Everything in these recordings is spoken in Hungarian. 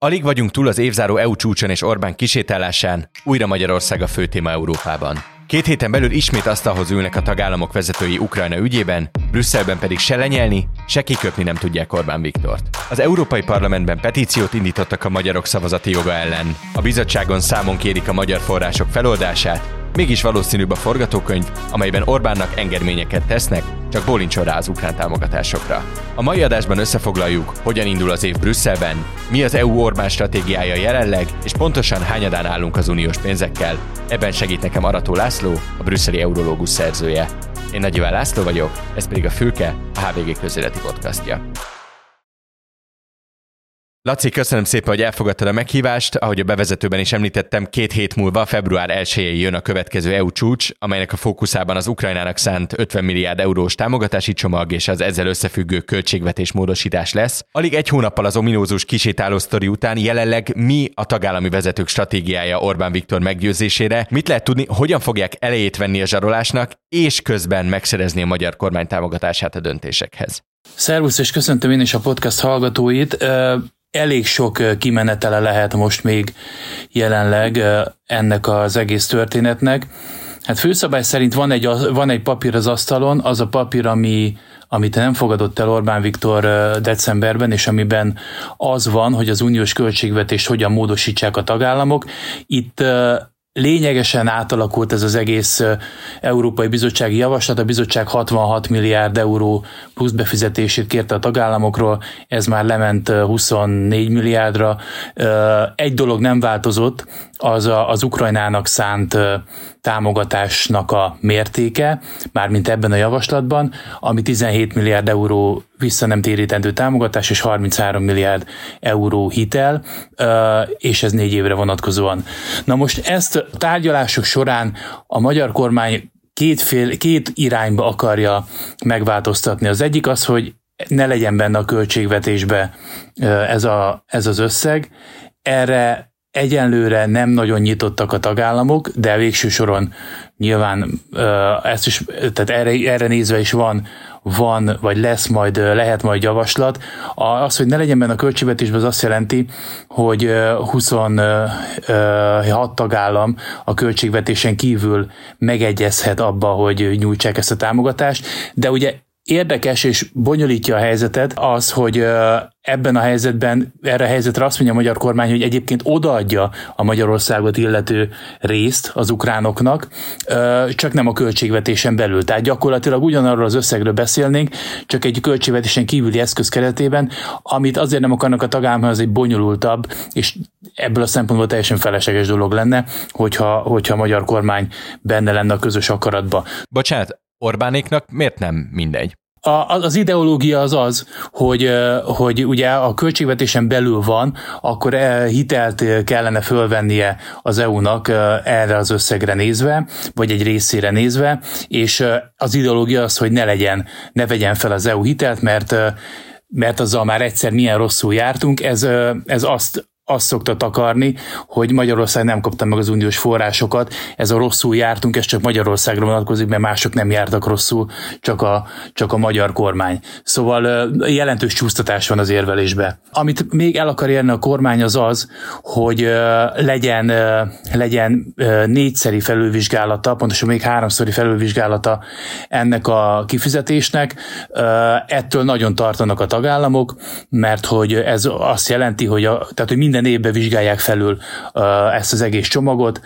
Alig vagyunk túl az évzáró EU csúcson és Orbán kisétálásán, újra Magyarország a fő téma Európában. Két héten belül ismét asztalhoz ülnek a tagállamok vezetői Ukrajna ügyében, Brüsszelben pedig se lenyelni, se kiköpni nem tudják Orbán Viktort. Az Európai Parlamentben petíciót indítottak a magyarok szavazati joga ellen. A bizottságon számon kérik a magyar források feloldását, Mégis valószínűbb a forgatókönyv, amelyben Orbánnak engedményeket tesznek, csak bólincson rá az ukrán támogatásokra. A mai adásban összefoglaljuk, hogyan indul az év Brüsszelben, mi az EU Orbán stratégiája jelenleg, és pontosan hányadán állunk az uniós pénzekkel. Ebben segít nekem Arató László, a brüsszeli eurológus szerzője. Én Nagy László vagyok, ez pedig a Fülke, a HVG közéleti podcastja. Laci, köszönöm szépen, hogy elfogadtad a meghívást. Ahogy a bevezetőben is említettem, két hét múlva, február 1 jön a következő EU csúcs, amelynek a fókuszában az Ukrajnának szánt 50 milliárd eurós támogatási csomag és az ezzel összefüggő költségvetés módosítás lesz. Alig egy hónappal az ominózus kisétáló sztori után jelenleg mi a tagállami vezetők stratégiája Orbán Viktor meggyőzésére? Mit lehet tudni, hogyan fogják elejét venni a zsarolásnak, és közben megszerezni a magyar kormány támogatását a döntésekhez? Szervusz, és köszöntöm én is a podcast hallgatóit elég sok kimenetele lehet most még jelenleg ennek az egész történetnek. Hát főszabály szerint van egy, van egy papír az asztalon, az a papír, ami, amit nem fogadott el Orbán Viktor decemberben, és amiben az van, hogy az uniós költségvetést hogyan módosítsák a tagállamok. Itt lényegesen átalakult ez az egész Európai Bizottsági Javaslat. A bizottság 66 milliárd euró plusz befizetését kérte a tagállamokról, ez már lement 24 milliárdra. Egy dolog nem változott, az a, az Ukrajnának szánt támogatásnak a mértéke, mármint ebben a javaslatban, ami 17 milliárd euró vissza nem térítendő támogatás és 33 milliárd euró hitel, és ez négy évre vonatkozóan. Na most ezt tárgyalások során a magyar kormány két, fél, két irányba akarja megváltoztatni. Az egyik az, hogy ne legyen benne a költségvetésbe ez, a, ez az összeg. Erre Egyenlőre nem nagyon nyitottak a tagállamok, de végső soron nyilván ezt is, tehát erre, erre nézve is van, van, vagy lesz majd, lehet majd javaslat. Az, hogy ne legyen benne a költségvetésben, az azt jelenti, hogy 26 tagállam a költségvetésen kívül megegyezhet abba, hogy nyújtsák ezt a támogatást, de ugye Érdekes és bonyolítja a helyzetet az, hogy ebben a helyzetben, erre a helyzetre azt mondja a magyar kormány, hogy egyébként odaadja a Magyarországot illető részt az ukránoknak, csak nem a költségvetésen belül. Tehát gyakorlatilag ugyanarról az összegről beszélnénk, csak egy költségvetésen kívüli eszköz keretében, amit azért nem akarnak a tagállamok, az egy bonyolultabb, és ebből a szempontból teljesen felesleges dolog lenne, hogyha, hogyha a magyar kormány benne lenne a közös akaratba. Bocsánat, Orbánéknak miért nem mindegy? A, az ideológia az az, hogy, hogy ugye a költségvetésen belül van, akkor hitelt kellene fölvennie az EU-nak erre az összegre nézve, vagy egy részére nézve, és az ideológia az, hogy ne legyen, ne vegyen fel az EU hitelt, mert mert azzal már egyszer milyen rosszul jártunk, ez, ez azt azt szokta takarni, hogy Magyarország nem kapta meg az uniós forrásokat, ez a rosszul jártunk, ez csak Magyarországra vonatkozik, mert mások nem jártak rosszul, csak a, csak a magyar kormány. Szóval jelentős csúsztatás van az érvelésbe. Amit még el akar érni a kormány az az, hogy legyen, legyen négyszeri felülvizsgálata, pontosan még háromszori felülvizsgálata ennek a kifizetésnek. Ettől nagyon tartanak a tagállamok, mert hogy ez azt jelenti, hogy, a, tehát, hogy minden minden évben vizsgálják felül ezt az egész csomagot,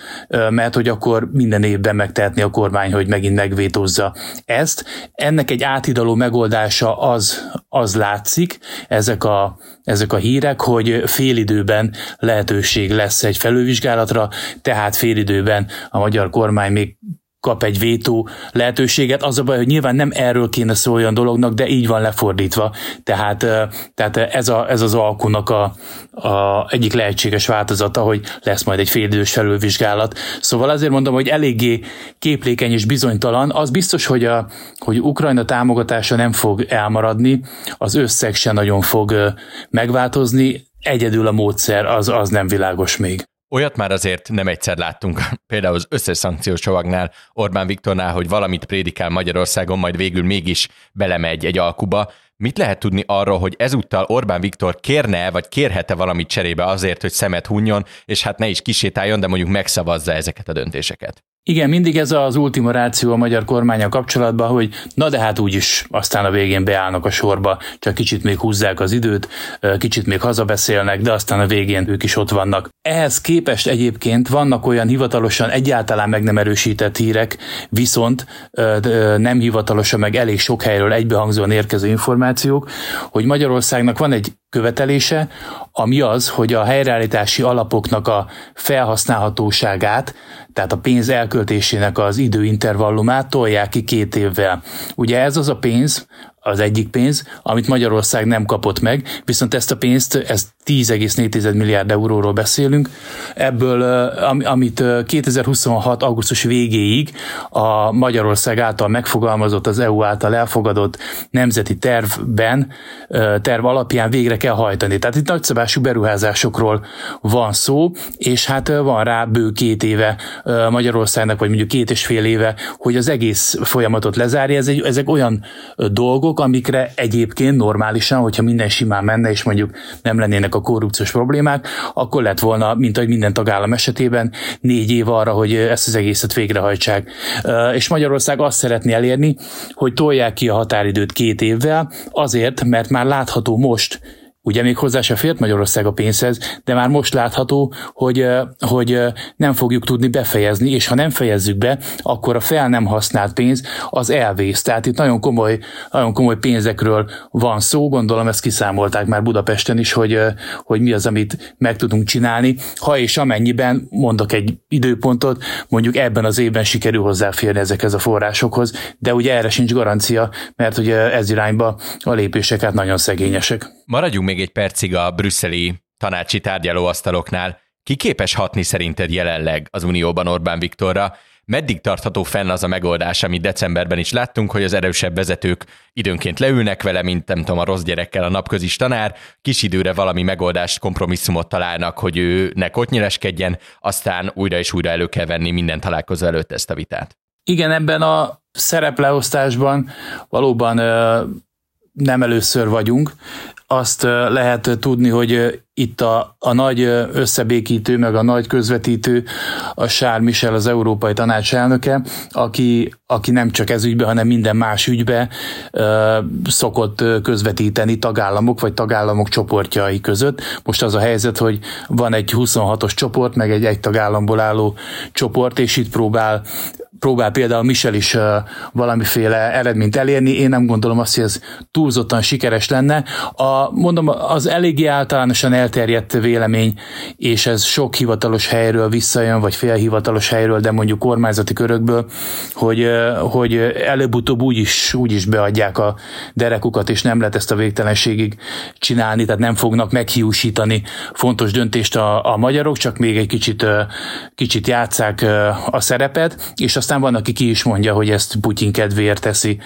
mert hogy akkor minden évben megtehetni a kormány, hogy megint megvétózza ezt. Ennek egy átidaló megoldása az, az látszik, ezek a, ezek a hírek, hogy félidőben lehetőség lesz egy felülvizsgálatra, tehát félidőben a magyar kormány még kap egy vétó lehetőséget. Az a baj, hogy nyilván nem erről kéne szóljon dolognak, de így van lefordítva. Tehát, tehát ez, a, ez az alkunak a, a egyik lehetséges változata, hogy lesz majd egy félidős felülvizsgálat. Szóval azért mondom, hogy eléggé képlékeny és bizonytalan. Az biztos, hogy, a, hogy Ukrajna támogatása nem fog elmaradni, az összeg se nagyon fog megváltozni, egyedül a módszer az, az nem világos még. Olyat már azért nem egyszer láttunk, például az összes szankciós csomagnál, Orbán Viktornál, hogy valamit prédikál Magyarországon, majd végül mégis belemegy egy alkuba, Mit lehet tudni arról, hogy ezúttal Orbán Viktor kérne vagy kérhete valamit cserébe azért, hogy szemet hunjon, és hát ne is kisétáljon, de mondjuk megszavazza ezeket a döntéseket? Igen, mindig ez az ultima ráció a magyar kormánya kapcsolatban, hogy na de hát úgyis aztán a végén beállnak a sorba, csak kicsit még húzzák az időt, kicsit még hazabeszélnek, de aztán a végén ők is ott vannak. Ehhez képest egyébként vannak olyan hivatalosan egyáltalán meg nem erősített hírek, viszont nem hivatalosan meg elég sok helyről egybehangzóan érkező információk, hogy Magyarországnak van egy követelése, ami az, hogy a helyreállítási alapoknak a felhasználhatóságát, tehát a pénz elköltésének az időintervallumát tolják ki két évvel. Ugye ez az a pénz, az egyik pénz, amit Magyarország nem kapott meg, viszont ezt a pénzt, ezt 10,4 milliárd euróról beszélünk, ebből, amit 2026. augusztus végéig a Magyarország által megfogalmazott, az EU által elfogadott nemzeti tervben, terv alapján végre kell hajtani. Tehát itt nagyszabású beruházásokról van szó, és hát van rá bő két éve Magyarországnak, vagy mondjuk két és fél éve, hogy az egész folyamatot lezárja. Ez egy, ezek olyan dolgok, amikre egyébként normálisan, hogyha minden simán menne, és mondjuk nem lennének a korrupciós problémák, akkor lett volna, mint ahogy minden tagállam esetében, négy év arra, hogy ezt az egészet végrehajtsák. És Magyarország azt szeretné elérni, hogy tolják ki a határidőt két évvel, azért, mert már látható most, Ugye még hozzá se fért Magyarország a pénzhez, de már most látható, hogy, hogy nem fogjuk tudni befejezni, és ha nem fejezzük be, akkor a fel nem használt pénz az elvész. Tehát itt nagyon komoly, nagyon komoly pénzekről van szó, gondolom ezt kiszámolták már Budapesten is, hogy, hogy mi az, amit meg tudunk csinálni. Ha és amennyiben, mondok egy időpontot, mondjuk ebben az évben sikerül hozzáférni ezekhez a forrásokhoz, de ugye erre sincs garancia, mert ugye ez irányba a lépések hát nagyon szegényesek. Maradjunk még egy percig a brüsszeli tanácsi tárgyalóasztaloknál. Ki képes hatni szerinted jelenleg az Unióban Orbán Viktorra? Meddig tartható fenn az a megoldás, amit decemberben is láttunk, hogy az erősebb vezetők időnként leülnek vele, mint nem tudom, a rossz gyerekkel a napközis tanár, kis időre valami megoldást, kompromisszumot találnak, hogy ő ne kotnyileskedjen, aztán újra és újra elő kell venni minden találkozó előtt ezt a vitát. Igen, ebben a szerepleosztásban valóban nem először vagyunk azt lehet tudni, hogy itt a, a nagy összebékítő, meg a nagy közvetítő a Charles Michel, az Európai Tanács elnöke, aki, aki nem csak ez ügybe, hanem minden más ügybe ö, szokott közvetíteni tagállamok, vagy tagállamok csoportjai között. Most az a helyzet, hogy van egy 26-os csoport, meg egy egy tagállamból álló csoport, és itt próbál próbál például Michel is valamiféle eredményt elérni. Én nem gondolom azt, hogy ez túlzottan sikeres lenne. A, mondom, az eléggé általánosan elterjedt vélemény, és ez sok hivatalos helyről visszajön, vagy félhivatalos helyről, de mondjuk kormányzati körökből, hogy, hogy előbb-utóbb úgy is, úgy is beadják a derekukat, és nem lehet ezt a végtelenségig csinálni, tehát nem fognak meghiúsítani fontos döntést a, a magyarok, csak még egy kicsit, kicsit játszák a szerepet, és aztán van, aki ki is mondja, hogy ezt Putyin kedvéért teszi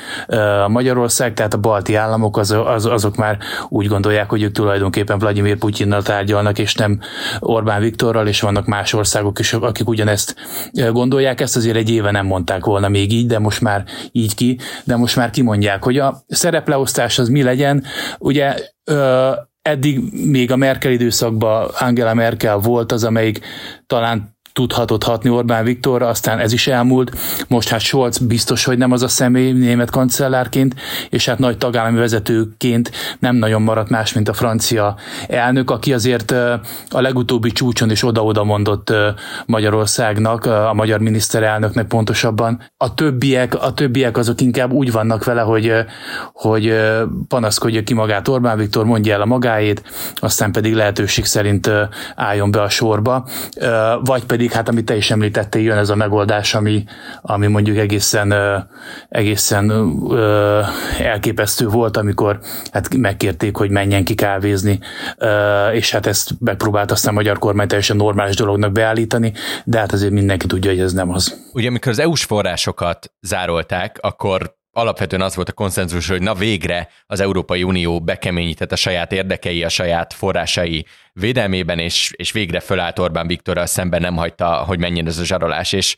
Magyarország, tehát a balti államok az, az, azok már úgy gondolják, hogy ők tulajdonképpen Vladimir Putyinnal tárgyalnak, és nem Orbán Viktorral, és vannak más országok is, akik ugyanezt gondolják. Ezt azért egy éve nem mondták volna még így, de most már így ki, de most már kimondják, hogy a szerepleosztás az mi legyen. Ugye eddig még a Merkel időszakban Angela Merkel volt az, amelyik talán tudhatott hatni Orbán Viktorra, aztán ez is elmúlt. Most hát Scholz biztos, hogy nem az a személy német kancellárként, és hát nagy tagállami vezetőként nem nagyon maradt más, mint a francia elnök, aki azért a legutóbbi csúcson is oda-oda mondott Magyarországnak, a magyar miniszterelnöknek pontosabban. A többiek, a többiek azok inkább úgy vannak vele, hogy, hogy panaszkodja ki magát Orbán Viktor, mondja el a magáét, aztán pedig lehetőség szerint álljon be a sorba, vagy pedig pedig hát amit te is említettél, jön ez a megoldás, ami, ami mondjuk egészen, egészen elképesztő volt, amikor hát megkérték, hogy menjen ki kávézni, és hát ezt megpróbált aztán a magyar kormány teljesen normális dolognak beállítani, de hát azért mindenki tudja, hogy ez nem az. Ugye amikor az EU-s forrásokat zárolták, akkor alapvetően az volt a konszenzus, hogy na végre az Európai Unió bekeményített a saját érdekei, a saját forrásai védelmében, és, és végre fölállt Orbán Viktorral szemben nem hagyta, hogy menjen ez a zsarolás, és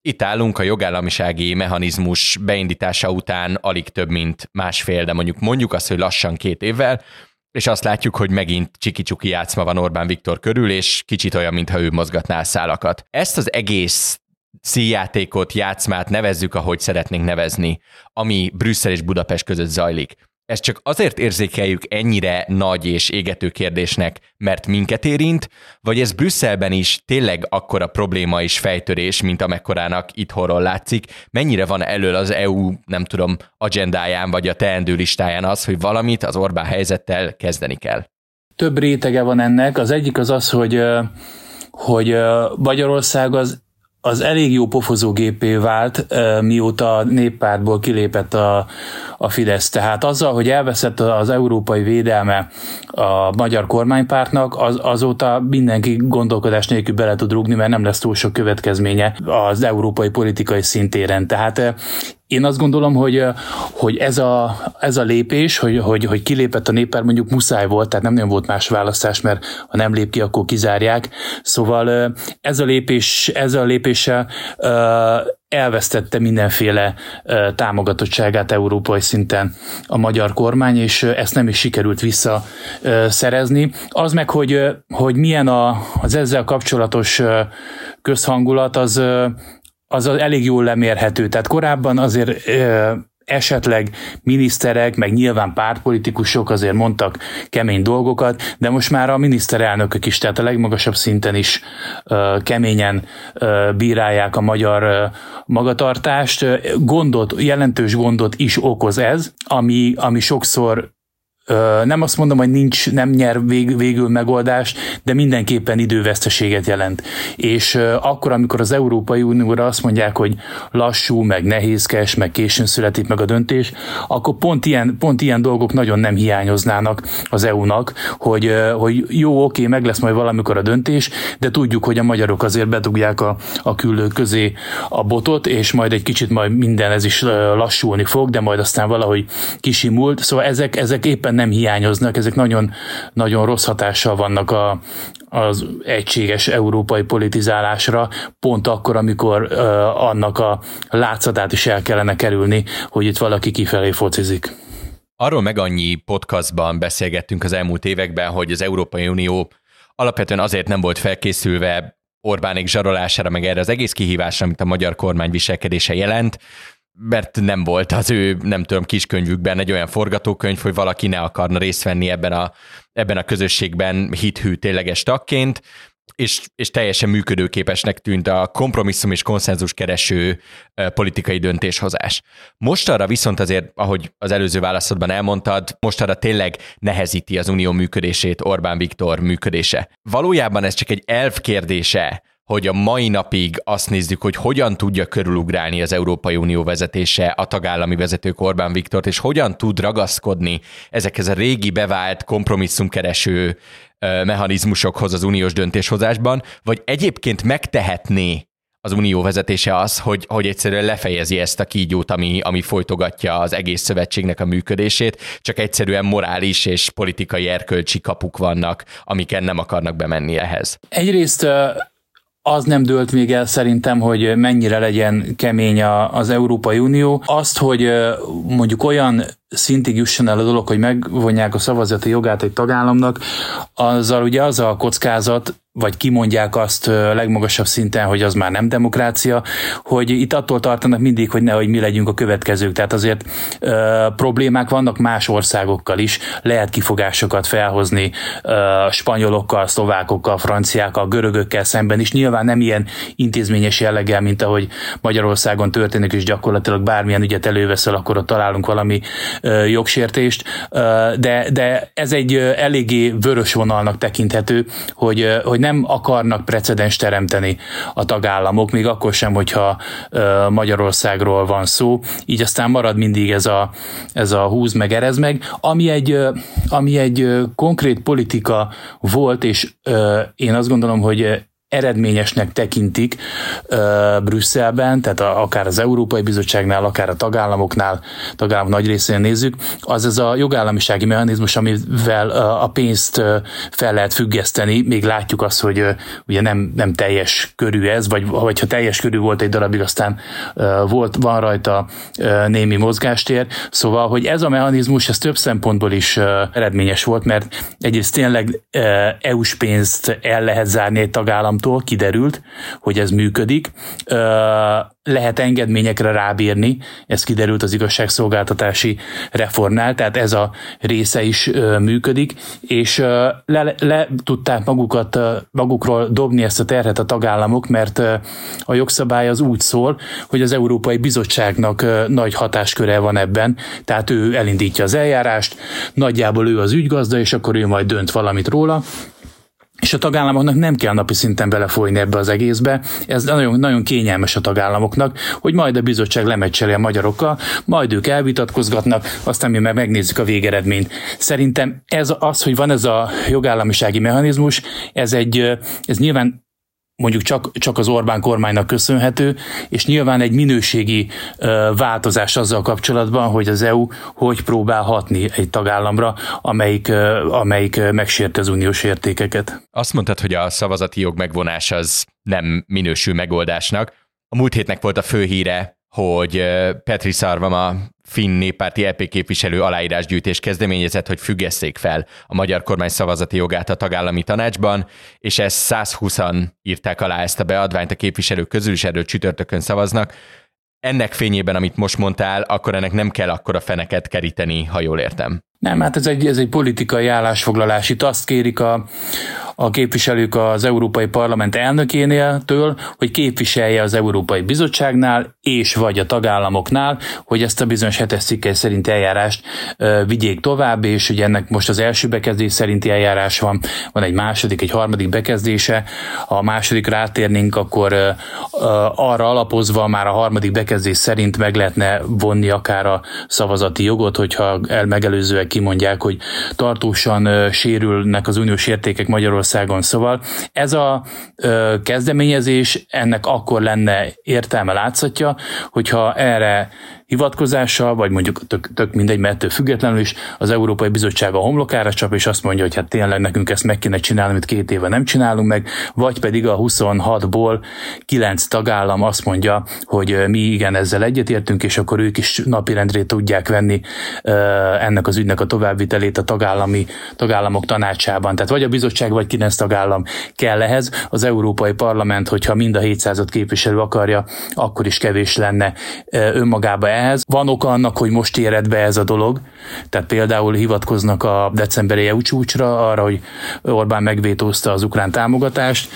Itt állunk a jogállamisági mechanizmus beindítása után alig több, mint másfél, de mondjuk mondjuk azt, hogy lassan két évvel, és azt látjuk, hogy megint csiki-csuki játszma van Orbán Viktor körül, és kicsit olyan, mintha ő mozgatná a szálakat. Ezt az egész színjátékot, játszmát nevezzük, ahogy szeretnénk nevezni, ami Brüsszel és Budapest között zajlik. Ezt csak azért érzékeljük ennyire nagy és égető kérdésnek, mert minket érint, vagy ez Brüsszelben is tényleg akkora probléma és fejtörés, mint amekkorának itthonról látszik? Mennyire van elől az EU, nem tudom, agendáján vagy a teendő listáján az, hogy valamit az Orbán helyzettel kezdeni kell? Több rétege van ennek. Az egyik az az, hogy hogy Magyarország az az elég jó pofozógépé vált, mióta néppártból kilépett a, a Fidesz. Tehát azzal, hogy elveszett az európai védelme a magyar kormánypártnak, az, azóta mindenki gondolkodás nélkül bele tud rúgni, mert nem lesz túl sok következménye az európai politikai szintéren. Tehát én azt gondolom, hogy, hogy ez, a, ez a lépés, hogy, hogy, hogy kilépett a néppárt, mondjuk muszáj volt, tehát nem nagyon volt más választás, mert ha nem lép ki, akkor kizárják. Szóval ez a lépés, ez a lépéssel elvesztette mindenféle támogatottságát európai szinten a magyar kormány, és ezt nem is sikerült visszaszerezni. Az meg, hogy, hogy milyen a, az ezzel kapcsolatos közhangulat, az, az elég jól lemérhető. Tehát korábban azért esetleg miniszterek, meg nyilván pártpolitikusok azért mondtak kemény dolgokat, de most már a miniszterelnökök is, tehát a legmagasabb szinten is uh, keményen uh, bírálják a magyar uh, magatartást. Gondot, jelentős gondot is okoz ez, ami, ami sokszor nem azt mondom, hogy nincs, nem nyer vég, végül megoldást, de mindenképpen időveszteséget jelent. És akkor, amikor az Európai Unióra azt mondják, hogy lassú, meg nehézkes, meg későn születik meg a döntés, akkor pont ilyen, pont ilyen dolgok nagyon nem hiányoznának az EU-nak, hogy, hogy jó, oké, meg lesz majd valamikor a döntés, de tudjuk, hogy a magyarok azért bedugják a, a küldők közé a botot, és majd egy kicsit majd minden ez is lassulni fog, de majd aztán valahogy kisimult. Szóval ezek, ezek éppen nem hiányoznak, ezek nagyon, nagyon rossz hatással vannak a, az egységes európai politizálásra, pont akkor, amikor uh, annak a látszatát is el kellene kerülni, hogy itt valaki kifelé focizik. Arról meg annyi podcastban beszélgettünk az elmúlt években, hogy az Európai Unió alapvetően azért nem volt felkészülve Orbánék zsarolására, meg erre az egész kihívásra, amit a magyar kormány viselkedése jelent, mert nem volt az ő, nem tudom, kiskönyvükben egy olyan forgatókönyv, hogy valaki ne akarna részt venni ebben a, ebben a közösségben hithű tényleges tagként, és, és teljesen működőképesnek tűnt a kompromisszum és konszenzus kereső politikai döntéshozás. Most arra viszont azért, ahogy az előző válaszodban elmondtad, most arra tényleg nehezíti az unió működését Orbán Viktor működése. Valójában ez csak egy elv kérdése, hogy a mai napig azt nézzük, hogy hogyan tudja körülugrálni az Európai Unió vezetése a tagállami vezetők Orbán Viktort, és hogyan tud ragaszkodni ezekhez a régi bevált kompromisszumkereső mechanizmusokhoz az uniós döntéshozásban, vagy egyébként megtehetné az unió vezetése az, hogy, hogy egyszerűen lefejezi ezt a kígyót, ami, ami folytogatja az egész szövetségnek a működését, csak egyszerűen morális és politikai erkölcsi kapuk vannak, amiken nem akarnak bemenni ehhez. Egyrészt az nem dőlt még el szerintem, hogy mennyire legyen kemény az Európai Unió. Azt, hogy mondjuk olyan szintig jusson el a dolog, hogy megvonják a szavazati jogát egy tagállamnak, azzal ugye az a kockázat, vagy kimondják azt legmagasabb szinten, hogy az már nem demokrácia, hogy itt attól tartanak mindig, hogy nehogy mi legyünk a következők. Tehát azért ö, problémák vannak más országokkal is, lehet kifogásokat felhozni ö, spanyolokkal, szlovákokkal, franciákkal, görögökkel szemben is. Nyilván nem ilyen intézményes jelleggel, mint ahogy Magyarországon történik, és gyakorlatilag bármilyen ügyet előveszel, akkor ott találunk valami ö, jogsértést, ö, de, de ez egy eléggé vörös vonalnak tekinthető, hogy, hogy nem akarnak precedens teremteni a tagállamok, még akkor sem, hogyha Magyarországról van szó, így aztán marad mindig ez a, ez a húz meg, erez meg, ami egy, ami egy konkrét politika volt, és én azt gondolom, hogy eredményesnek tekintik uh, Brüsszelben, tehát a, akár az Európai Bizottságnál, akár a tagállamoknál, tagállamok nagy részén nézzük, az ez a jogállamisági mechanizmus, amivel uh, a pénzt uh, fel lehet függeszteni, még látjuk azt, hogy uh, ugye nem, nem teljes körű ez, vagy, vagy ha teljes körű volt egy darabig, aztán uh, volt, van rajta uh, némi mozgástér, szóval, hogy ez a mechanizmus, ez több szempontból is uh, eredményes volt, mert egyrészt tényleg uh, EU-s pénzt el lehet zárni egy tagállam államtól kiderült, hogy ez működik. Lehet engedményekre rábírni, ez kiderült az igazságszolgáltatási reformnál, tehát ez a része is működik, és le, le tudták magukat, magukról dobni ezt a terhet a tagállamok, mert a jogszabály az úgy szól, hogy az Európai Bizottságnak nagy hatásköre van ebben, tehát ő elindítja az eljárást, nagyjából ő az ügygazda, és akkor ő majd dönt valamit róla, és a tagállamoknak nem kell napi szinten belefolyni ebbe az egészbe. Ez nagyon, nagyon kényelmes a tagállamoknak, hogy majd a bizottság lemecseli a magyarokkal, majd ők elvitatkozgatnak, aztán mi meg megnézzük a végeredményt. Szerintem ez az, hogy van ez a jogállamisági mechanizmus, ez egy, ez nyilván mondjuk csak, csak az Orbán kormánynak köszönhető, és nyilván egy minőségi ö, változás azzal kapcsolatban, hogy az EU hogy próbál hatni egy tagállamra, amelyik, amelyik megsérti az uniós értékeket. Azt mondtad, hogy a szavazati jog megvonás az nem minősül megoldásnak. A múlt hétnek volt a fő híre, hogy Petri Szarvama finn néppárti EP képviselő aláírásgyűjtés kezdeményezett, hogy függesszék fel a magyar kormány szavazati jogát a tagállami tanácsban, és ezt 120-an írták alá ezt a beadványt a képviselők közül, és erről csütörtökön szavaznak. Ennek fényében, amit most mondtál, akkor ennek nem kell akkora feneket keríteni, ha jól értem. Nem, hát ez egy, ez egy politikai állásfoglalás. Itt azt kérik a, a képviselők az Európai Parlament elnökénél től, hogy képviselje az Európai Bizottságnál és vagy a tagállamoknál, hogy ezt a bizonyos hetes cikkely szerint eljárást ö, vigyék tovább, és ugye ennek most az első bekezdés szerinti eljárás van, van egy második, egy harmadik bekezdése. A második rátérnénk, akkor ö, ö, arra alapozva már a harmadik bekezdés szerint meg lehetne vonni akár a szavazati jogot, hogyha el megelőzőek kimondják, hogy tartósan ö, sérülnek az uniós értékek Magyarországon, Magyarországon. Szóval ez a ö, kezdeményezés, ennek akkor lenne értelme látszatja, hogyha erre hivatkozással, vagy mondjuk tök, tök mindegy, mert függetlenül is az Európai Bizottság a homlokára csap, és azt mondja, hogy hát tényleg nekünk ezt meg kéne csinálni, amit két éve nem csinálunk meg, vagy pedig a 26-ból 9 tagállam azt mondja, hogy mi igen ezzel egyetértünk, és akkor ők is napirendre tudják venni ennek az ügynek a továbbvitelét a tagállami tagállamok tanácsában. Tehát vagy a bizottság, vagy 9 tagállam kell ehhez. Az Európai Parlament, hogyha mind a 700 képviselő akarja, akkor is kevés lenne önmagába ehhez. Van oka annak, hogy most éred be ez a dolog, tehát például hivatkoznak a decemberi EU csúcsra arra, hogy Orbán megvétózta az ukrán támogatást,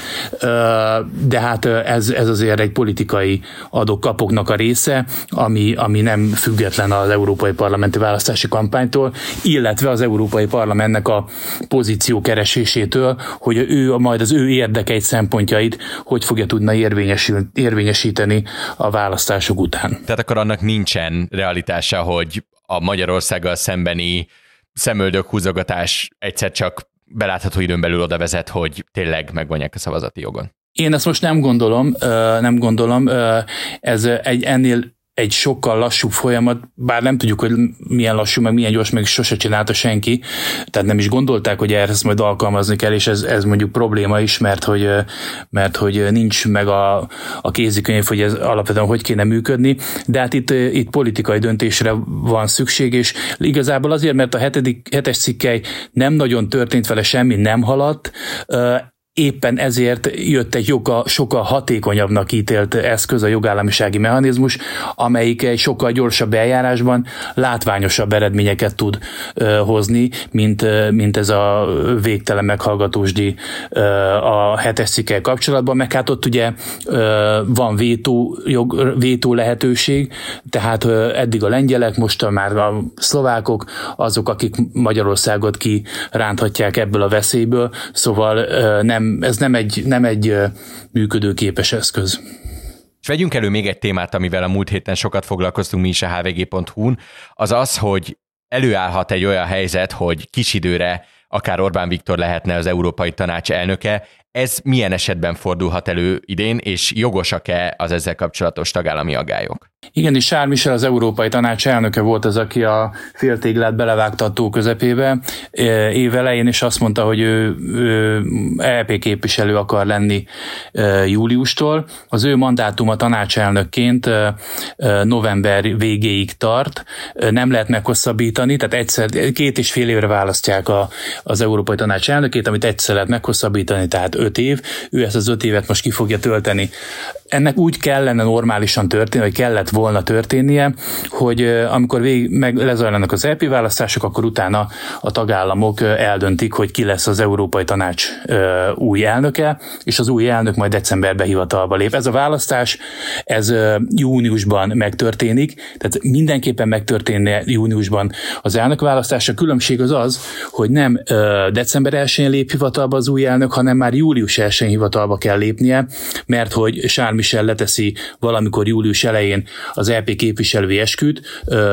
de hát ez, ez azért egy politikai adok-kapoknak a része, ami, ami nem független az Európai Parlamenti Választási Kampánytól, illetve az Európai Parlamentnek a pozíció keresésétől, hogy ő majd az ő érdekeit, szempontjait hogy fogja tudna érvényesíteni a választások után. Tehát akkor annak nincs nincsen realitása, hogy a Magyarországgal szembeni szemöldök húzogatás egyszer csak belátható időn belül oda vezet, hogy tényleg megvonják a szavazati jogon. Én ezt most nem gondolom, nem gondolom. Ez egy ennél egy sokkal lassúbb folyamat, bár nem tudjuk, hogy milyen lassú, meg milyen gyors, meg sose csinálta senki, tehát nem is gondolták, hogy erre ezt majd alkalmazni kell, és ez, ez mondjuk probléma is, mert hogy, mert hogy nincs meg a, a kézikönyv, hogy ez alapvetően hogy kéne működni, de hát itt, itt politikai döntésre van szükség, és igazából azért, mert a hetedik, hetes cikkely nem nagyon történt vele semmi, nem haladt, éppen ezért jött egy joga, sokkal hatékonyabbnak ítélt eszköz a jogállamisági mechanizmus, amelyik egy sokkal gyorsabb eljárásban látványosabb eredményeket tud ö, hozni, mint, mint ez a végtelen meghallgatósdi ö, a hetes cikkel kapcsolatban, meg hát ott ugye ö, van vétó, jog, vétó lehetőség, tehát ö, eddig a lengyelek, most már a szlovákok, azok, akik Magyarországot kiránthatják ebből a veszélyből, szóval ö, nem ez nem egy, nem egy működőképes eszköz. És vegyünk elő még egy témát, amivel a múlt héten sokat foglalkoztunk mi is a hvg.hu-n, az az, hogy előállhat egy olyan helyzet, hogy kis időre akár Orbán Viktor lehetne az Európai Tanács elnöke. Ez milyen esetben fordulhat elő idén, és jogosak-e az ezzel kapcsolatos tagállami agályok? Igen, és Charles Michel az Európai Tanács elnöke volt az, aki a féltéglát belevágta a tó közepébe e, év elején, és azt mondta, hogy ő, ő EP képviselő akar lenni e, júliustól. Az ő mandátuma tanácselnökként e, november végéig tart, nem lehet meghosszabbítani, tehát egyszer, két és fél évre választják a, az Európai Tanács elnökét, amit egyszer lehet meghosszabbítani, tehát öt év. Ő ezt az öt évet most ki fogja tölteni ennek úgy kellene normálisan történni, vagy kellett volna történnie, hogy amikor végig meg lezajlanak az EP választások, akkor utána a tagállamok eldöntik, hogy ki lesz az Európai Tanács új elnöke, és az új elnök majd decemberben hivatalba lép. Ez a választás, ez júniusban megtörténik, tehát mindenképpen megtörténne júniusban az elnökválasztás. A különbség az az, hogy nem december 1-én lép hivatalba az új elnök, hanem már július 1-én hivatalba kell lépnie, mert hogy Charles Michel leteszi valamikor július elején az EP képviselői esküt,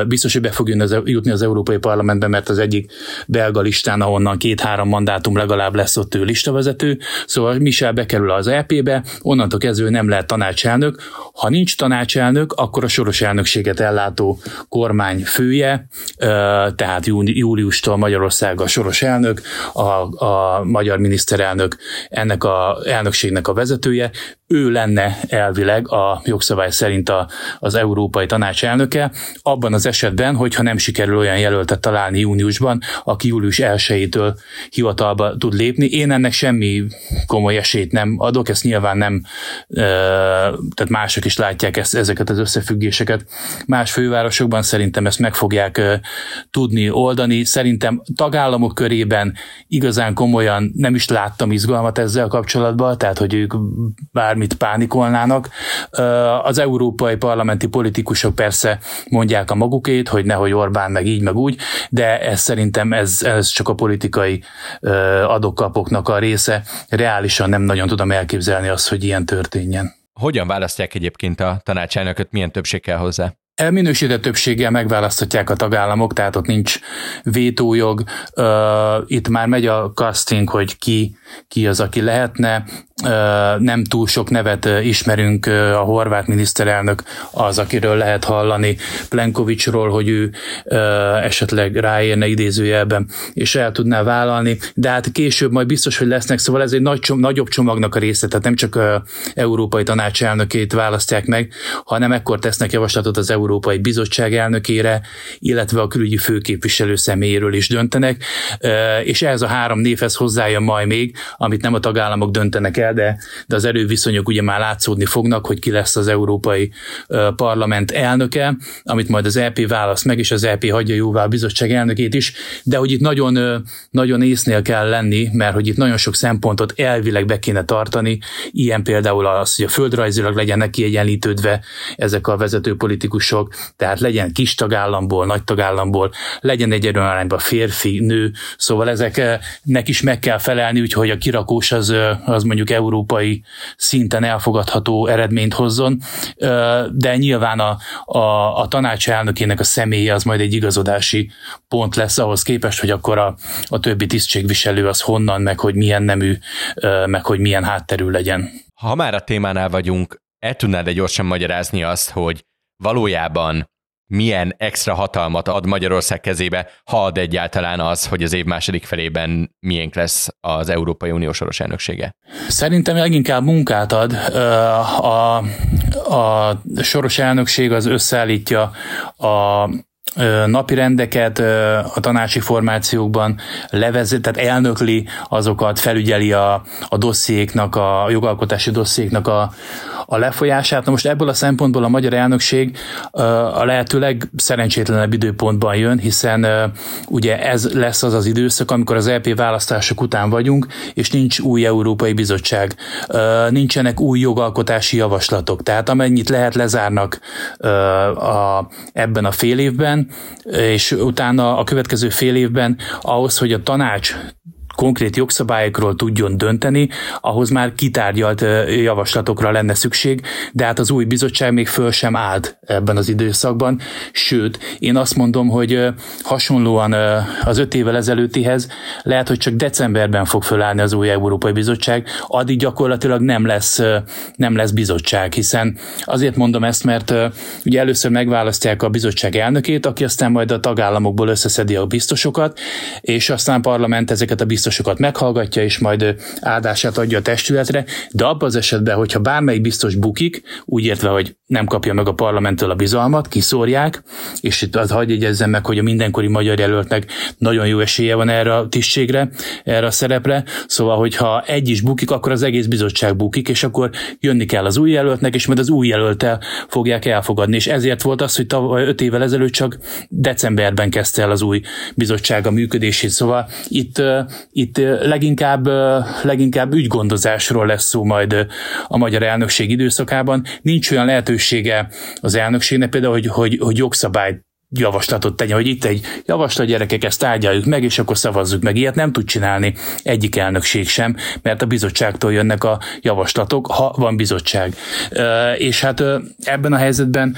biztos, hogy be fog jutni az Európai Parlamentbe, mert az egyik belga listán, ahonnan két-három mandátum legalább lesz ott ő listavezető, szóval Michel bekerül az EP-be, onnantól kezdve nem lehet tanácselnök. Ha nincs tanácselnök, akkor a soros elnökséget ellátó kormány fője, tehát júliustól Magyarország a soros elnök, a, a magyar miniszterelnök ennek a elnökségnek a vezetője, ő lenne elvileg a jogszabály szerint a, az Európai Tanács elnöke, abban az esetben, hogyha nem sikerül olyan jelöltet találni júniusban, aki július 1-től hivatalba tud lépni. Én ennek semmi komoly esélyt nem adok, ezt nyilván nem, tehát mások is látják ezt, ezeket az összefüggéseket. Más fővárosokban szerintem ezt meg fogják tudni oldani. Szerintem tagállamok körében igazán komolyan nem is láttam izgalmat ezzel kapcsolatban, tehát hogy ők bármit pánikolnának. Az európai parlamenti politikusok persze mondják a magukét, hogy nehogy Orbán meg így, meg úgy, de ez szerintem ez, ez csak a politikai adokkapoknak a része. Reálisan nem nagyon tudom elképzelni azt, hogy ilyen történjen. Hogyan választják egyébként a tanácselnököt, milyen többség kell hozzá? Minősített többséggel megválaszthatják a tagállamok, tehát ott nincs vétójog. Itt már megy a casting, hogy ki, ki az, aki lehetne nem túl sok nevet ismerünk, a horvát miniszterelnök az, akiről lehet hallani Plenkovicsról, hogy ő esetleg ráérne idézőjelben, és el tudná vállalni, de hát később majd biztos, hogy lesznek, szóval ez egy nagy, nagyobb csomagnak a része, tehát nem csak a Európai Tanács elnökét választják meg, hanem ekkor tesznek javaslatot az Európai Bizottság elnökére, illetve a külügyi főképviselő személyéről is döntenek, és ez a három névhez hozzájön majd még, amit nem a tagállamok döntenek el, el, de, de az erőviszonyok ugye már látszódni fognak, hogy ki lesz az Európai Parlament elnöke, amit majd az EP választ meg, és az EP hagyja jóvá a bizottság elnökét is, de hogy itt nagyon, nagyon észnél kell lenni, mert hogy itt nagyon sok szempontot elvileg be kéne tartani, ilyen például az, hogy a földrajzilag legyenek kiegyenlítődve ezek a vezető politikusok, tehát legyen kis tagállamból, nagy tagállamból, legyen egy arányban férfi, nő, szóval ezeknek is meg kell felelni, úgyhogy a kirakós az, az mondjuk európai szinten elfogadható eredményt hozzon, de nyilván a, a, a tanács elnökének a személye az majd egy igazodási pont lesz ahhoz képest, hogy akkor a, a többi tisztségviselő az honnan, meg hogy milyen nemű, meg hogy milyen hátterű legyen. Ha már a témánál vagyunk, el tudnád-e gyorsan magyarázni azt, hogy valójában milyen extra hatalmat ad Magyarország kezébe, ha ad egyáltalán az, hogy az év második felében miénk lesz az Európai Unió soros elnöksége? Szerintem leginkább munkát ad. A, a soros elnökség az összeállítja a napi rendeket a tanácsi formációkban levezet, tehát elnökli azokat, felügyeli a, a dossziéknak, a jogalkotási dossziéknak a, a lefolyását. Na most ebből a szempontból a magyar elnökség a lehető legszerencsétlenebb időpontban jön, hiszen ugye ez lesz az az időszak, amikor az EP választások után vagyunk, és nincs új Európai Bizottság, nincsenek új jogalkotási javaslatok. Tehát amennyit lehet lezárnak a, ebben a fél évben, és utána a következő fél évben ahhoz, hogy a tanács konkrét jogszabályokról tudjon dönteni, ahhoz már kitárgyalt javaslatokra lenne szükség, de hát az új bizottság még föl sem állt ebben az időszakban, sőt, én azt mondom, hogy hasonlóan az öt évvel ezelőttihez lehet, hogy csak decemberben fog fölállni az új Európai Bizottság, addig gyakorlatilag nem lesz, nem lesz bizottság, hiszen azért mondom ezt, mert ugye először megválasztják a bizottság elnökét, aki aztán majd a tagállamokból összeszedi a biztosokat, és aztán a parlament ezeket a biztosokat meghallgatja, és majd áldását adja a testületre, de abban az esetben, hogyha bármelyik biztos bukik, úgy értve, hogy nem kapja meg a parlamenttől a bizalmat, kiszórják, és itt az hagyj jegyezzem meg, hogy a mindenkori magyar jelöltnek nagyon jó esélye van erre a tisztségre, erre a szerepre, szóval, hogyha egy is bukik, akkor az egész bizottság bukik, és akkor jönni kell az új jelöltnek, és majd az új jelöltel fogják elfogadni. És ezért volt az, hogy tavaly öt évvel ezelőtt csak decemberben kezdte el az új bizottság a működését. Szóval itt, itt leginkább, leginkább ügygondozásról lesz szó majd a magyar elnökség időszakában. Nincs olyan lehetősége az elnökségnek például, hogy, hogy, hogy jogszabályt javaslatot tegyen, hogy itt egy javaslat, gyerekek, ezt tárgyaljuk meg, és akkor szavazzuk meg. Ilyet nem tud csinálni egyik elnökség sem, mert a bizottságtól jönnek a javaslatok, ha van bizottság. És hát ebben a helyzetben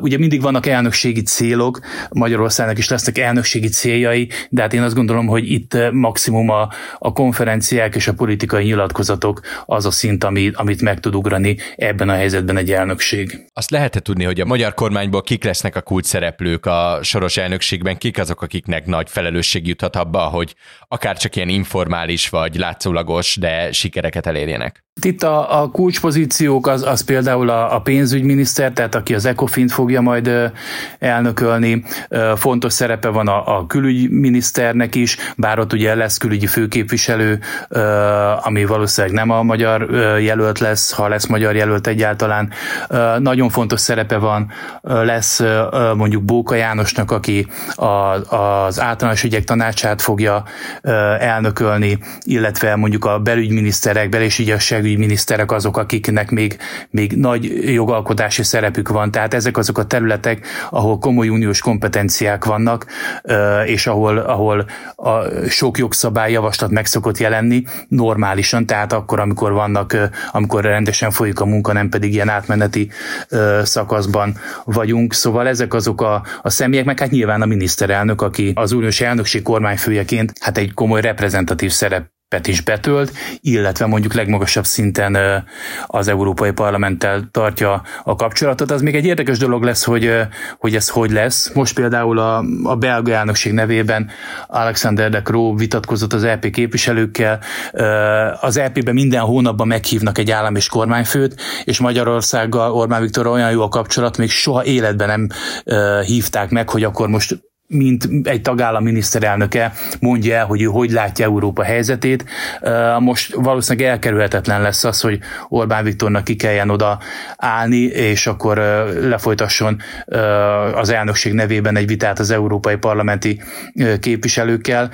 ugye mindig vannak elnökségi célok, Magyarországnak is lesznek elnökségi céljai, de hát én azt gondolom, hogy itt maximum a, a konferenciák és a politikai nyilatkozatok az a szint, amit, amit meg tud ugrani ebben a helyzetben egy elnökség. Azt lehet tudni, hogy a magyar kormányból kik lesznek a szerep szereplők a soros elnökségben, kik azok, akiknek nagy felelősség juthat abba, hogy akár csak ilyen informális vagy látszólagos, de sikereket elérjenek? Itt a, a kulcspozíciók az, az például a, a pénzügyminiszter, tehát aki az ecofin fogja majd elnökölni. Fontos szerepe van a, a külügyminiszternek is, bár ott ugye lesz külügyi főképviselő, ami valószínűleg nem a magyar jelölt lesz, ha lesz magyar jelölt egyáltalán. Nagyon fontos szerepe van, lesz mondjuk Bóka Jánosnak, aki a, az általános ügyek tanácsát fogja elnökölni, illetve mondjuk a belügyminiszterek, bel- és igazságügyminiszterek azok, akiknek még, még nagy jogalkotási szerepük van. Tehát ezek azok a területek, ahol komoly uniós kompetenciák vannak, és ahol, ahol a sok jogszabály javaslat meg szokott jelenni normálisan, tehát akkor, amikor vannak, amikor rendesen folyik a munka, nem pedig ilyen átmeneti szakaszban vagyunk. Szóval ezek azok a, a személyek, meg hát nyilván a miniszterelnök, aki az uniós elnökség kormányfőjeként hát egy komoly reprezentatív szerep is betölt, illetve mondjuk legmagasabb szinten az Európai Parlamenttel tartja a kapcsolatot. Az még egy érdekes dolog lesz, hogy, hogy ez hogy lesz. Most például a, a belga elnökség nevében Alexander de Croo vitatkozott az EP képviselőkkel. Az EP-ben minden hónapban meghívnak egy állam és kormányfőt, és Magyarországgal Orbán Viktor olyan jó a kapcsolat, még soha életben nem hívták meg, hogy akkor most mint egy tagállam miniszterelnöke mondja el, hogy ő hogy látja Európa helyzetét. Most valószínűleg elkerülhetetlen lesz az, hogy Orbán Viktornak ki kelljen oda állni, és akkor lefolytasson az elnökség nevében egy vitát az európai parlamenti képviselőkkel,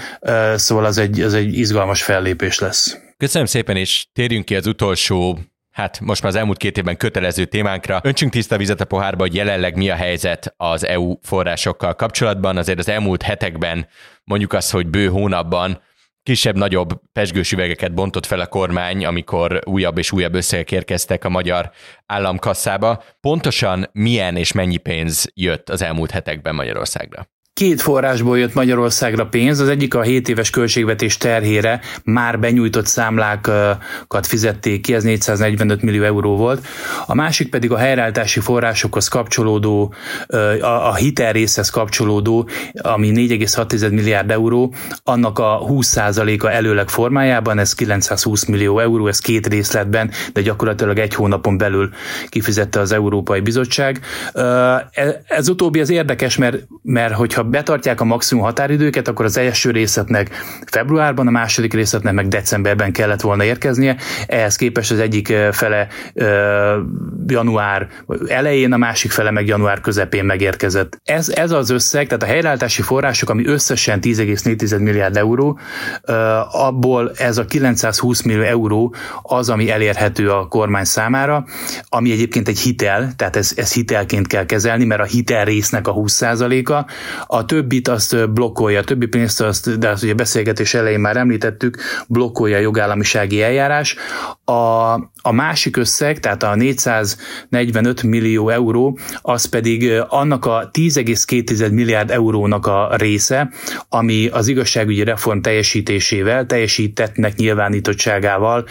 szóval az egy, az egy izgalmas fellépés lesz. Köszönöm szépen, és térjünk ki az utolsó hát most már az elmúlt két évben kötelező témánkra. Öntsünk tiszta vizet a pohárba, hogy jelenleg mi a helyzet az EU forrásokkal kapcsolatban. Azért az elmúlt hetekben, mondjuk azt, hogy bő hónapban kisebb-nagyobb pesgős üvegeket bontott fel a kormány, amikor újabb és újabb összegek érkeztek a magyar államkasszába. Pontosan milyen és mennyi pénz jött az elmúlt hetekben Magyarországra? Két forrásból jött Magyarországra pénz, az egyik a 7 éves költségvetés terhére már benyújtott számlákat fizették ki, ez 445 millió euró volt. A másik pedig a helyreállítási forrásokhoz kapcsolódó, a hitel részhez kapcsolódó, ami 4,6 milliárd euró, annak a 20%-a előleg formájában, ez 920 millió euró, ez két részletben, de gyakorlatilag egy hónapon belül kifizette az Európai Bizottság. E, ez utóbbi az érdekes, mert, mert hogyha betartják a maximum határidőket, akkor az első részletnek februárban, a második részletnek meg decemberben kellett volna érkeznie. Ehhez képest az egyik fele január elején, a másik fele meg január közepén megérkezett. Ez, ez az összeg, tehát a helyreállítási források, ami összesen 10,4 milliárd euró, abból ez a 920 millió euró az, ami elérhető a kormány számára, ami egyébként egy hitel, tehát ez, ez hitelként kell kezelni, mert a hitel résznek a 20%-a, a többit azt blokkolja, a többi pénzt azt, de azt ugye beszélgetés elején már említettük, blokkolja a jogállamisági eljárás. A, a másik összeg, tehát a 445 millió euró, az pedig annak a 10,2 milliárd eurónak a része, ami az igazságügyi reform teljesítésével, teljesítettnek nyilvánítottságával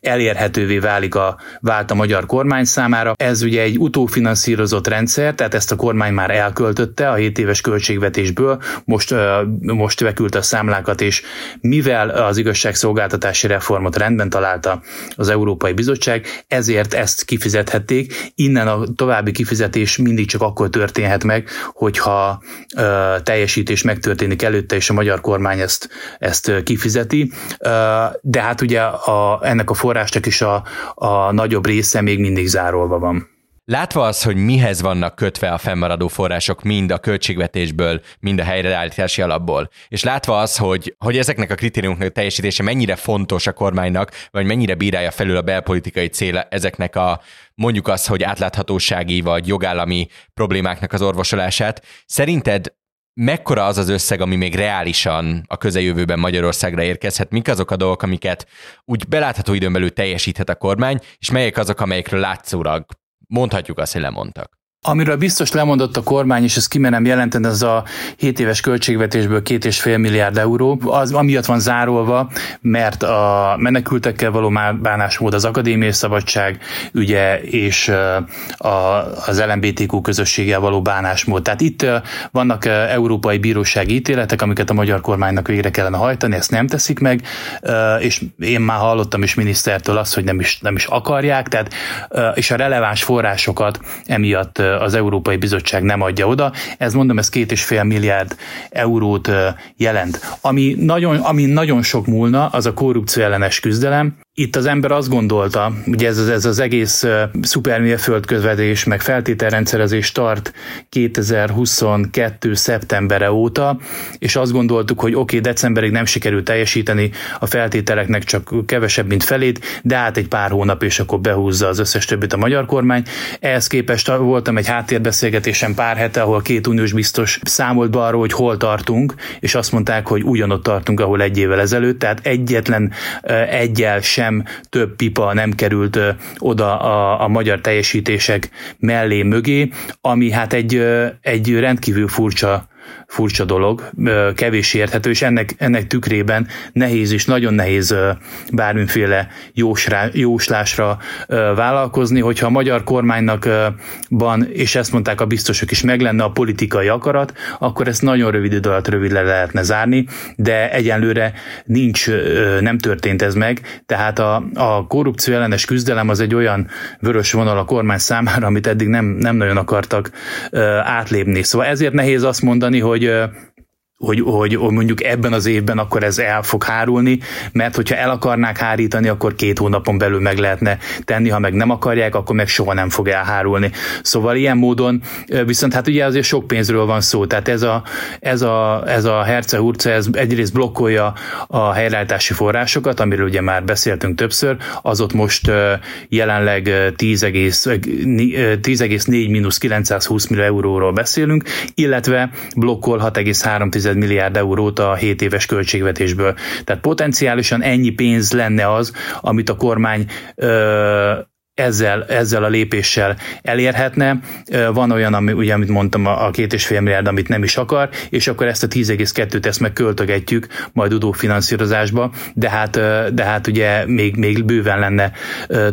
elérhetővé válik a, vált a magyar kormány számára. Ez ugye egy utófinanszírozott rendszer, tehát ezt a kormány már elköltötte a 7 éves költségvetésből, most, most vekült a számlákat, és mivel az igazságszolgáltatási reformot rendben találta az Európai Bizottság, ezért ezt kifizethették. Innen a további kifizetés mindig csak akkor történhet meg, hogyha ö, teljesítés megtörténik előtte, és a magyar kormány ezt, ezt kifizeti. Ö, de hát ugye a, ennek a forrásnak is a, a nagyobb része még mindig zárolva van. Látva az, hogy mihez vannak kötve a fennmaradó források mind a költségvetésből, mind a helyreállítási alapból, és látva az, hogy, hogy ezeknek a kritériumoknak a teljesítése mennyire fontos a kormánynak, vagy mennyire bírálja felül a belpolitikai cél ezeknek a mondjuk az, hogy átláthatósági vagy jogállami problémáknak az orvosolását, szerinted mekkora az az összeg, ami még reálisan a közeljövőben Magyarországra érkezhet, mik azok a dolgok, amiket úgy belátható időn belül teljesíthet a kormány, és melyek azok, amelyekről látszólag mondhatjuk azt, hogy lemondtak. Amiről biztos lemondott a kormány, és ezt kimenem jelenteni, az a 7 éves költségvetésből 2,5 milliárd euró, az amiatt van zárolva, mert a menekültekkel való bánásmód, az akadémiai szabadság ügye és a, az LMBTQ közösséggel való bánásmód. Tehát itt vannak európai bírósági ítéletek, amiket a magyar kormánynak végre kellene hajtani, ezt nem teszik meg, és én már hallottam is minisztertől azt, hogy nem is, nem is akarják, tehát, és a releváns forrásokat emiatt az Európai Bizottság nem adja oda. Ez mondom, ez két és fél milliárd eurót jelent. Ami nagyon, ami nagyon sok múlna, az a korrupció ellenes küzdelem, itt az ember azt gondolta, ugye ez, ez az egész szupermérföldközvedés, meg feltételrendszerezés tart 2022. szeptembere óta, és azt gondoltuk, hogy oké, okay, decemberig nem sikerült teljesíteni a feltételeknek csak kevesebb, mint felét, de át egy pár hónap, és akkor behúzza az összes többit a magyar kormány. Ehhez képest voltam egy háttérbeszélgetésen pár hete, ahol két uniós biztos számolt be arról, hogy hol tartunk, és azt mondták, hogy ugyanott tartunk, ahol egy évvel ezelőtt, tehát egyetlen egyel sem sem több pipa nem került oda a, a magyar teljesítések mellé mögé, ami hát egy, egy rendkívül furcsa furcsa dolog, kevés érthető, és ennek, ennek tükrében nehéz és nagyon nehéz bármiféle jósrá, jóslásra vállalkozni, hogyha a magyar kormánynak van, és ezt mondták a biztosok is, meg lenne a politikai akarat, akkor ezt nagyon rövid idő alatt rövid le lehetne zárni, de egyenlőre nincs, nem történt ez meg, tehát a, a korrupció ellenes küzdelem az egy olyan vörös vonal a kormány számára, amit eddig nem, nem nagyon akartak átlépni. Szóval ezért nehéz azt mondani, hogy hogy, hogy, hogy mondjuk ebben az évben akkor ez el fog hárulni, mert hogyha el akarnák hárítani, akkor két hónapon belül meg lehetne tenni, ha meg nem akarják, akkor meg soha nem fog elhárulni. Szóval ilyen módon, viszont hát ugye azért sok pénzről van szó, tehát ez a, ez a, ez a herce hurce, ez egyrészt blokkolja a helyreállítási forrásokat, amiről ugye már beszéltünk többször, az ott most jelenleg 10,4 10, mínusz 920 millió euróról beszélünk, illetve blokkol 6,3 milliárd eurót a 7 éves költségvetésből. Tehát potenciálisan ennyi pénz lenne az, amit a kormány ö, ezzel, ezzel a lépéssel elérhetne. Van olyan, ami, ugye, amit mondtam, a két és fél milliárd, amit nem is akar, és akkor ezt a 10,2-t ezt meg költögetjük majd udófinanszírozásba, de hát, de hát ugye még, még bőven lenne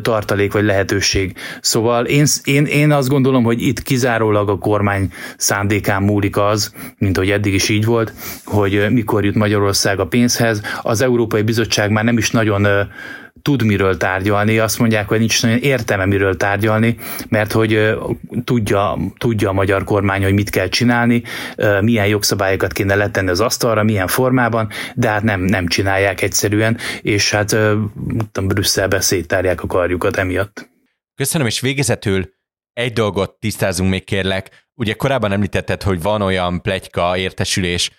tartalék vagy lehetőség. Szóval én, én, én azt gondolom, hogy itt kizárólag a kormány szándékán múlik az, mint hogy eddig is így volt, hogy mikor jut Magyarország a pénzhez. Az Európai Bizottság már nem is nagyon tud miről tárgyalni, azt mondják, hogy nincs nagyon értelme miről tárgyalni, mert hogy tudja, tudja a magyar kormány, hogy mit kell csinálni, milyen jogszabályokat kéne letenni az asztalra, milyen formában, de hát nem, nem csinálják egyszerűen, és hát Brüsszelbe széttárják a karjukat emiatt. Köszönöm, és végezetül egy dolgot tisztázunk még kérlek. Ugye korábban említetted, hogy van olyan plegyka értesülés,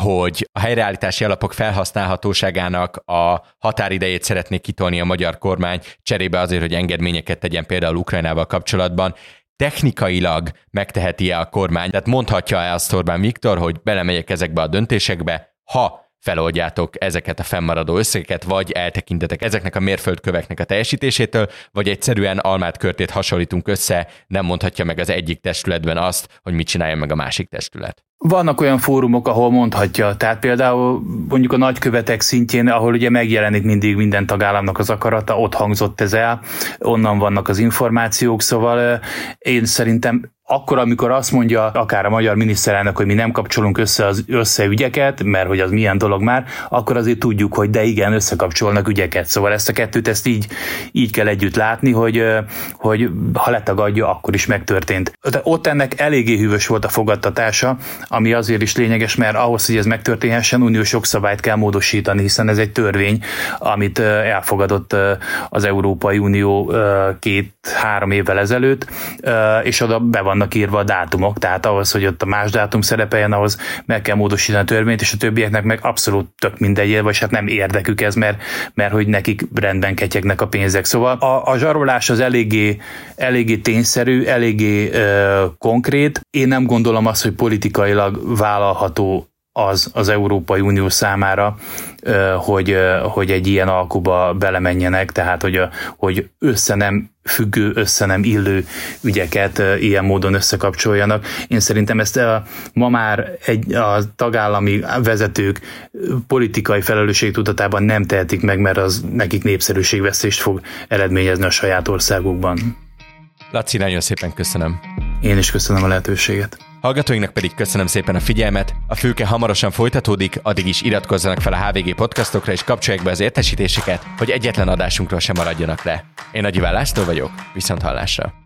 hogy a helyreállítási alapok felhasználhatóságának a határidejét szeretnék kitolni a magyar kormány cserébe azért, hogy engedményeket tegyen például Ukrajnával kapcsolatban. technikailag megteheti-e a kormány, tehát mondhatja-e azt Orbán Viktor, hogy belemegyek ezekbe a döntésekbe, ha feloldjátok ezeket a fennmaradó összegeket, vagy eltekintetek ezeknek a mérföldköveknek a teljesítésétől, vagy egyszerűen almát körtét hasonlítunk össze, nem mondhatja meg az egyik testületben azt, hogy mit csinálja meg a másik testület. Vannak olyan fórumok, ahol mondhatja, tehát például mondjuk a nagykövetek szintjén, ahol ugye megjelenik mindig minden tagállamnak az akarata, ott hangzott ez el, onnan vannak az információk, szóval én szerintem akkor, amikor azt mondja akár a magyar miniszterelnök, hogy mi nem kapcsolunk össze az összeügyeket, mert hogy az milyen dolog már, akkor azért tudjuk, hogy de igen, összekapcsolnak ügyeket. Szóval ezt a kettőt ezt így, így kell együtt látni, hogy, hogy ha letagadja, akkor is megtörtént. De ott ennek eléggé hűvös volt a fogadtatása, ami azért is lényeges, mert ahhoz, hogy ez megtörténhessen, uniós jogszabályt kell módosítani, hiszen ez egy törvény, amit elfogadott az Európai Unió két-három évvel ezelőtt, és oda be van vannak írva a dátumok, tehát ahhoz, hogy ott a más dátum szerepeljen, ahhoz meg kell módosítani a törvényt, és a többieknek meg abszolút tök mindegy, vagy hát nem érdekük ez, mert, mert hogy nekik rendben ketyegnek a pénzek. Szóval a, a zsarolás az eléggé, eléggé tényszerű, eléggé ö, konkrét. Én nem gondolom azt, hogy politikailag vállalható az az Európai Unió számára, hogy, hogy egy ilyen alkuba belemenjenek, tehát hogy, hogy össze nem függő, össze nem illő ügyeket ilyen módon összekapcsoljanak. Én szerintem ezt a, ma már egy, a tagállami vezetők politikai felelősségtudatában nem tehetik meg, mert az nekik népszerűségvesztést fog eredményezni a saját országukban. Laci, nagyon szépen köszönöm. Én is köszönöm a lehetőséget. Hallgatóinknak pedig köszönöm szépen a figyelmet. A fülke hamarosan folytatódik, addig is iratkozzanak fel a HVG podcastokra és kapcsolják be az értesítéseket, hogy egyetlen adásunkról sem maradjanak le. Én Nagy Iván László vagyok, viszont hallásra.